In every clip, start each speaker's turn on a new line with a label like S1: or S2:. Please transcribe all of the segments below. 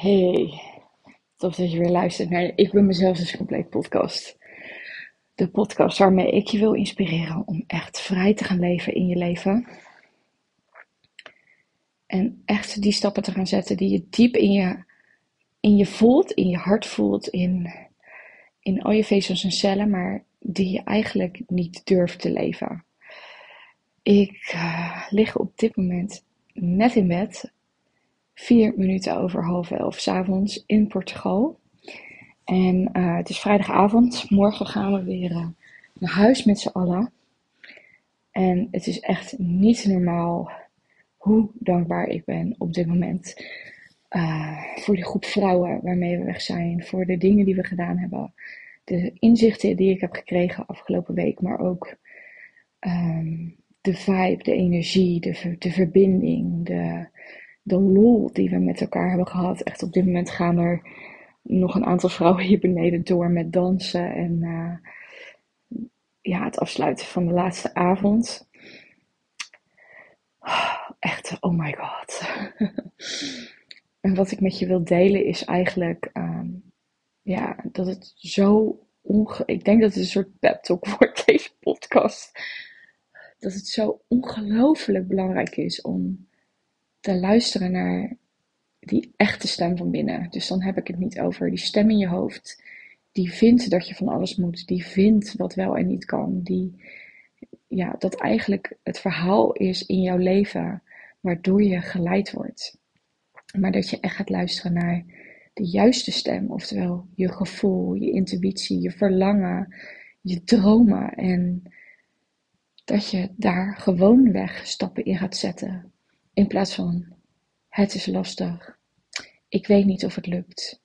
S1: Hey, tof dat je weer luistert naar de Ik ben mezelf dus compleet podcast. De podcast waarmee ik je wil inspireren om echt vrij te gaan leven in je leven. En echt die stappen te gaan zetten die je diep in je, in je voelt, in je hart voelt, in, in al je vezels en cellen, maar die je eigenlijk niet durft te leven. Ik uh, lig op dit moment net in bed vier minuten over half elf s'avonds in Portugal. En uh, het is vrijdagavond. Morgen gaan we weer uh, naar huis met z'n allen. En het is echt niet normaal hoe dankbaar ik ben op dit moment. Uh, voor de groep vrouwen waarmee we weg zijn. Voor de dingen die we gedaan hebben. De inzichten die ik heb gekregen afgelopen week. Maar ook um, de vibe, de energie, de, de verbinding. De, de lol die we met elkaar hebben gehad. Echt op dit moment gaan er nog een aantal vrouwen hier beneden door met dansen en uh, ja, het afsluiten van de laatste avond. Echt, oh my god. en wat ik met je wil delen is eigenlijk, um, ja, dat het zo onge... Ik denk dat het een soort pep talk wordt, deze podcast. Dat het zo ongelooflijk belangrijk is om te luisteren naar die echte stem van binnen. Dus dan heb ik het niet over die stem in je hoofd. Die vindt dat je van alles moet. Die vindt wat wel en niet kan. Die, ja, dat eigenlijk het verhaal is in jouw leven waardoor je geleid wordt. Maar dat je echt gaat luisteren naar de juiste stem. Oftewel je gevoel, je intuïtie, je verlangen, je dromen. En dat je daar gewoon weg stappen in gaat zetten. In plaats van het is lastig. Ik weet niet of het lukt.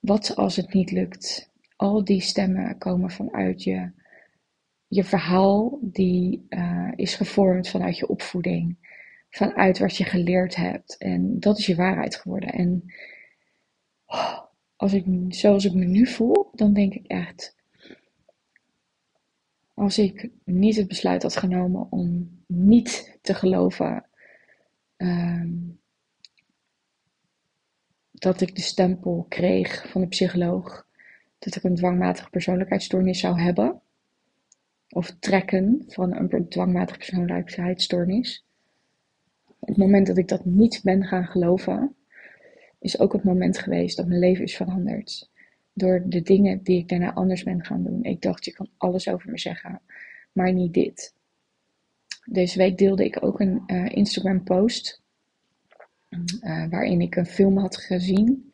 S1: Wat als het niet lukt? Al die stemmen komen vanuit je, je verhaal, die uh, is gevormd vanuit je opvoeding, vanuit wat je geleerd hebt. En dat is je waarheid geworden. En oh, als ik, zoals ik me nu voel, dan denk ik echt, als ik niet het besluit had genomen om niet te geloven um, dat ik de stempel kreeg van de psycholoog dat ik een dwangmatige persoonlijkheidsstoornis zou hebben. Of trekken van een dwangmatige persoonlijkheidsstoornis. Het moment dat ik dat niet ben gaan geloven, is ook het moment geweest dat mijn leven is veranderd. Door de dingen die ik daarna anders ben gaan doen. Ik dacht, je kan alles over me zeggen, maar niet dit. Deze week deelde ik ook een uh, Instagram post uh, waarin ik een film had gezien.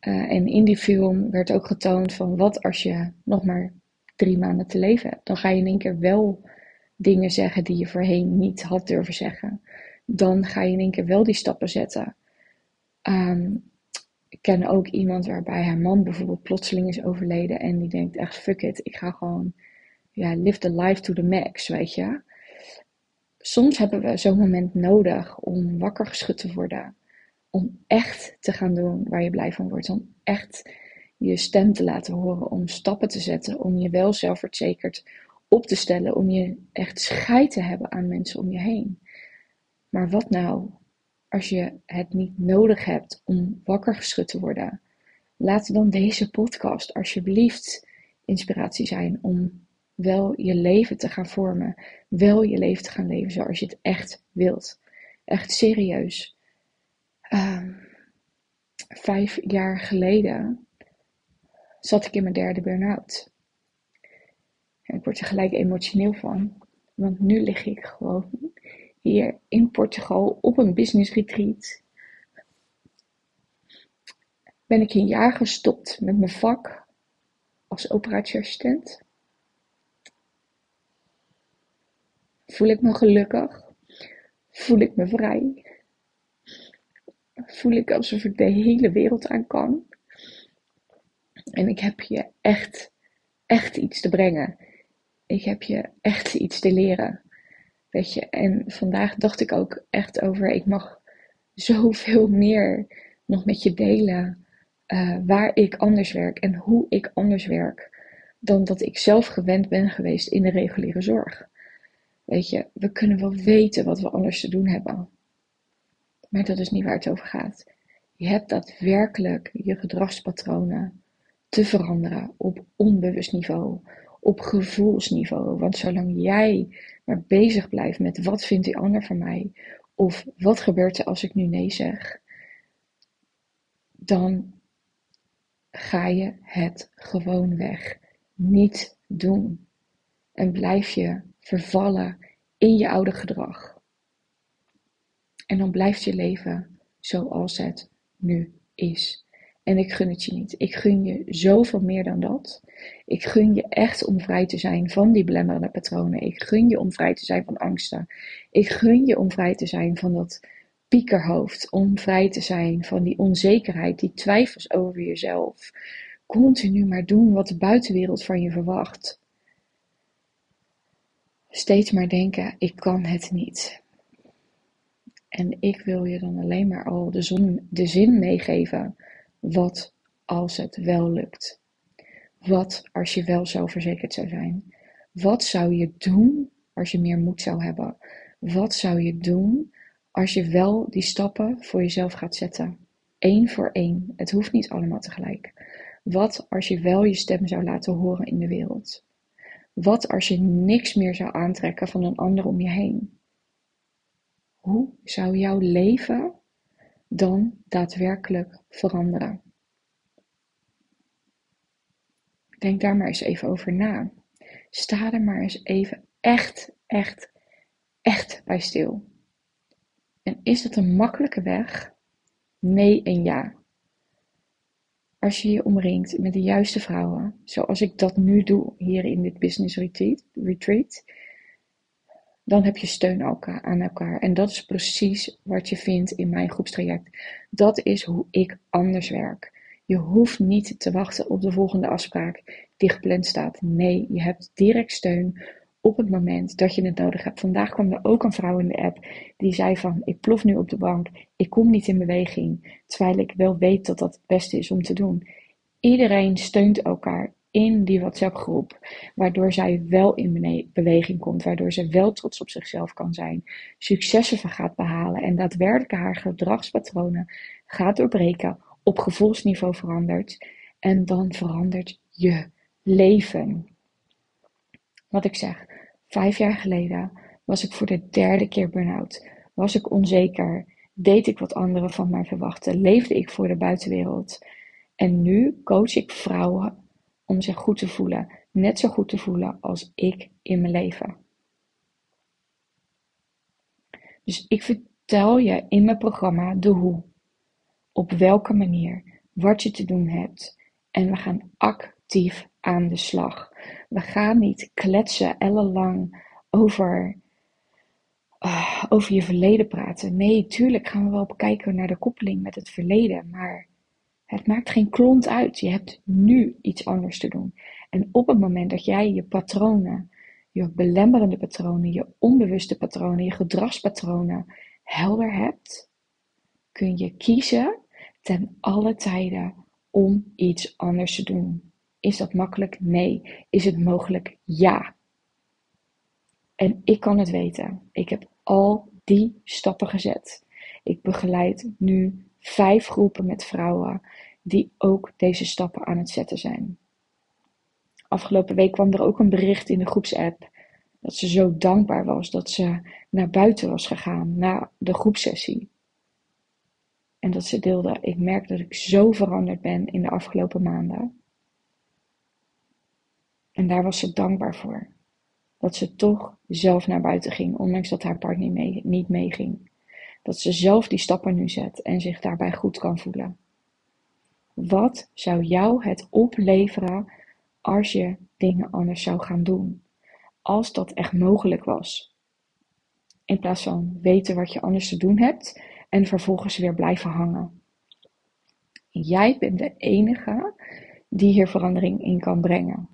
S1: Uh, en in die film werd ook getoond van wat als je nog maar drie maanden te leven hebt. Dan ga je in één keer wel dingen zeggen die je voorheen niet had durven zeggen. Dan ga je in één keer wel die stappen zetten. Um, ik ken ook iemand waarbij haar man bijvoorbeeld plotseling is overleden en die denkt echt fuck it, ik ga gewoon ja, live the life to the max, weet je soms hebben we zo'n moment nodig om wakker geschud te worden. Om echt te gaan doen waar je blij van wordt. Om echt je stem te laten horen. Om stappen te zetten. Om je wel zelfverzekerd op te stellen. Om je echt scheid te hebben aan mensen om je heen. Maar wat nou als je het niet nodig hebt om wakker geschud te worden? Laat dan deze podcast alsjeblieft inspiratie zijn om wel je leven te gaan vormen. Wel je leven te gaan leven zoals je het echt wilt. Echt serieus. Uh, vijf jaar geleden zat ik in mijn derde burn-out. Ik word er gelijk emotioneel van. Want nu lig ik gewoon hier in Portugal op een business retreat. Ben ik een jaar gestopt met mijn vak als operatieassistent. Voel ik me gelukkig? Voel ik me vrij? Voel ik alsof ik de hele wereld aan kan? En ik heb je echt, echt iets te brengen. Ik heb je echt iets te leren. Weet je, en vandaag dacht ik ook echt over, ik mag zoveel meer nog met je delen. Uh, waar ik anders werk en hoe ik anders werk. Dan dat ik zelf gewend ben geweest in de reguliere zorg. Weet je, we kunnen wel weten wat we anders te doen hebben. Maar dat is niet waar het over gaat. Je hebt daadwerkelijk je gedragspatronen te veranderen op onbewust niveau, op gevoelsniveau. Want zolang jij maar bezig blijft met wat vindt die ander van mij, of wat gebeurt er als ik nu nee zeg, dan ga je het gewoon weg niet doen. En blijf je vervallen in je oude gedrag. En dan blijft je leven zoals het nu is. En ik gun het je niet. Ik gun je zoveel meer dan dat. Ik gun je echt om vrij te zijn van die belemmerende patronen. Ik gun je om vrij te zijn van angsten. Ik gun je om vrij te zijn van dat piekerhoofd. Om vrij te zijn van die onzekerheid, die twijfels over jezelf. Continu maar doen wat de buitenwereld van je verwacht. Steeds maar denken: ik kan het niet. En ik wil je dan alleen maar al de, zon, de zin meegeven. Wat als het wel lukt? Wat als je wel zelfverzekerd zou zijn? Wat zou je doen als je meer moed zou hebben? Wat zou je doen als je wel die stappen voor jezelf gaat zetten? Eén voor één. Het hoeft niet allemaal tegelijk. Wat als je wel je stem zou laten horen in de wereld? Wat als je niks meer zou aantrekken van een ander om je heen? Hoe zou jouw leven dan daadwerkelijk veranderen? Denk daar maar eens even over na. Sta er maar eens even echt, echt, echt bij stil. En is het een makkelijke weg? Nee en ja. Als je je omringt met de juiste vrouwen, zoals ik dat nu doe hier in dit business retreat, dan heb je steun aan elkaar. En dat is precies wat je vindt in mijn groepstraject. Dat is hoe ik anders werk. Je hoeft niet te wachten op de volgende afspraak die gepland staat. Nee, je hebt direct steun op het moment dat je het nodig hebt. Vandaag kwam er ook een vrouw in de app die zei van ik plof nu op de bank, ik kom niet in beweging, terwijl ik wel weet dat dat het beste is om te doen. Iedereen steunt elkaar in die WhatsApp-groep, waardoor zij wel in beweging komt, waardoor ze wel trots op zichzelf kan zijn, successen gaat behalen en daadwerkelijk haar gedragspatronen gaat doorbreken, op gevoelsniveau verandert en dan verandert je leven. Wat ik zeg, vijf jaar geleden was ik voor de derde keer burn-out, was ik onzeker, deed ik wat anderen van mij verwachten, leefde ik voor de buitenwereld. En nu coach ik vrouwen om zich goed te voelen, net zo goed te voelen als ik in mijn leven. Dus ik vertel je in mijn programma de hoe, op welke manier, wat je te doen hebt. En we gaan actief aan de slag. We gaan niet kletsen ellenlang over, uh, over je verleden praten. Nee, tuurlijk gaan we wel kijken naar de koppeling met het verleden, maar het maakt geen klont uit. Je hebt nu iets anders te doen. En op het moment dat jij je patronen, je belemmerende patronen, je onbewuste patronen, je gedragspatronen helder hebt, kun je kiezen ten alle tijden om iets anders te doen. Is dat makkelijk? Nee. Is het mogelijk? Ja. En ik kan het weten. Ik heb al die stappen gezet. Ik begeleid nu vijf groepen met vrouwen die ook deze stappen aan het zetten zijn. Afgelopen week kwam er ook een bericht in de groepsapp dat ze zo dankbaar was dat ze naar buiten was gegaan na de groepsessie. En dat ze deelde: Ik merk dat ik zo veranderd ben in de afgelopen maanden. En daar was ze dankbaar voor. Dat ze toch zelf naar buiten ging, ondanks dat haar partner mee, niet meeging. Dat ze zelf die stappen nu zet en zich daarbij goed kan voelen. Wat zou jou het opleveren als je dingen anders zou gaan doen? Als dat echt mogelijk was. In plaats van weten wat je anders te doen hebt en vervolgens weer blijven hangen. Jij bent de enige die hier verandering in kan brengen.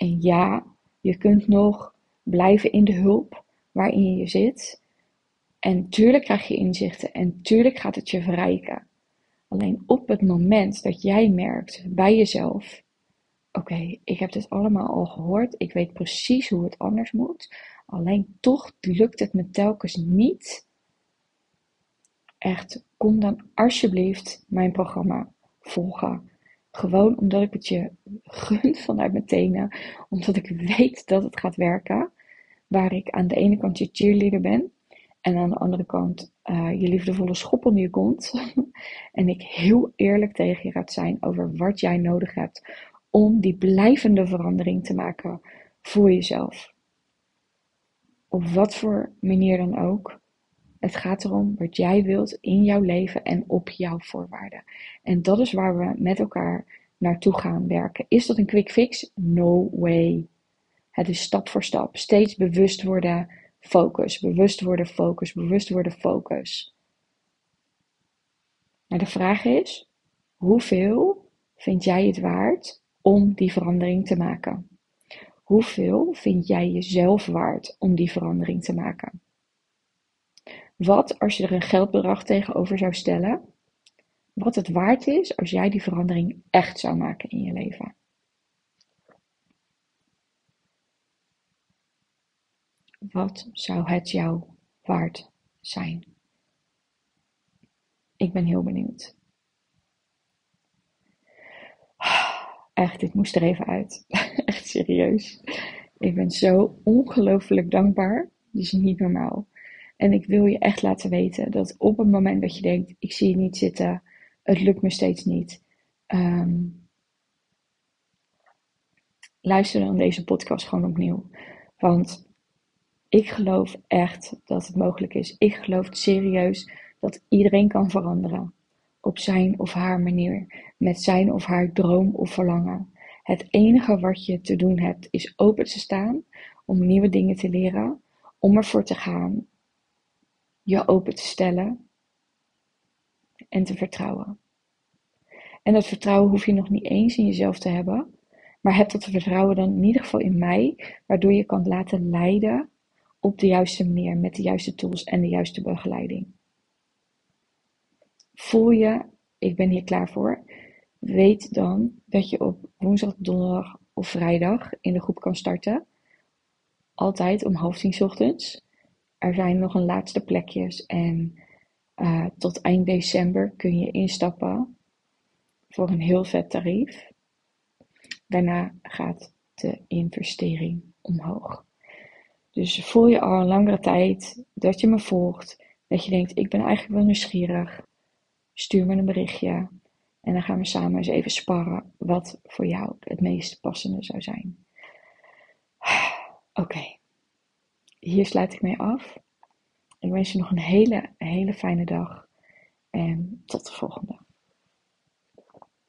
S1: En ja, je kunt nog blijven in de hulp waarin je zit. En tuurlijk krijg je inzichten en tuurlijk gaat het je verrijken. Alleen op het moment dat jij merkt bij jezelf: oké, ik heb dit allemaal al gehoord, ik weet precies hoe het anders moet, alleen toch lukt het me telkens niet echt kom dan alsjeblieft mijn programma volgen. Gewoon omdat ik het je gun vanuit mijn tenen. Omdat ik weet dat het gaat werken. Waar ik aan de ene kant je cheerleader ben. En aan de andere kant uh, je liefdevolle schop onder je kont. en ik heel eerlijk tegen je gaat zijn over wat jij nodig hebt. Om die blijvende verandering te maken voor jezelf. Op wat voor manier dan ook. Het gaat erom wat jij wilt in jouw leven en op jouw voorwaarden. En dat is waar we met elkaar naartoe gaan werken. Is dat een quick fix? No way. Het is stap voor stap. Steeds bewust worden, focus. Bewust worden, focus. Bewust worden, focus. Maar de vraag is: hoeveel vind jij het waard om die verandering te maken? Hoeveel vind jij jezelf waard om die verandering te maken? Wat als je er een geldbedrag tegenover zou stellen? Wat het waard is als jij die verandering echt zou maken in je leven. Wat zou het jou waard zijn? Ik ben heel benieuwd. Echt, dit moest er even uit. Echt serieus. Ik ben zo ongelooflijk dankbaar. Dit is niet normaal. En ik wil je echt laten weten dat op het moment dat je denkt: ik zie je niet zitten, het lukt me steeds niet. Um, luister dan deze podcast gewoon opnieuw. Want ik geloof echt dat het mogelijk is. Ik geloof serieus dat iedereen kan veranderen. Op zijn of haar manier. Met zijn of haar droom of verlangen. Het enige wat je te doen hebt is open te staan om nieuwe dingen te leren. Om ervoor te gaan je open te stellen en te vertrouwen. En dat vertrouwen hoef je nog niet eens in jezelf te hebben, maar heb dat vertrouwen dan in ieder geval in mij, waardoor je kan laten leiden op de juiste manier, met de juiste tools en de juiste begeleiding. Voel je, ik ben hier klaar voor, weet dan dat je op woensdag, donderdag of vrijdag in de groep kan starten. Altijd om half tien ochtends. Er zijn nog een laatste plekjes en uh, tot eind december kun je instappen voor een heel vet tarief. Daarna gaat de investering omhoog. Dus voel je al een langere tijd dat je me volgt, dat je denkt: ik ben eigenlijk wel nieuwsgierig. Stuur me een berichtje en dan gaan we samen eens even sparren wat voor jou het meest passende zou zijn. Oké hier sluit ik mee af. Ik wens je nog een hele, hele fijne dag. En tot de volgende.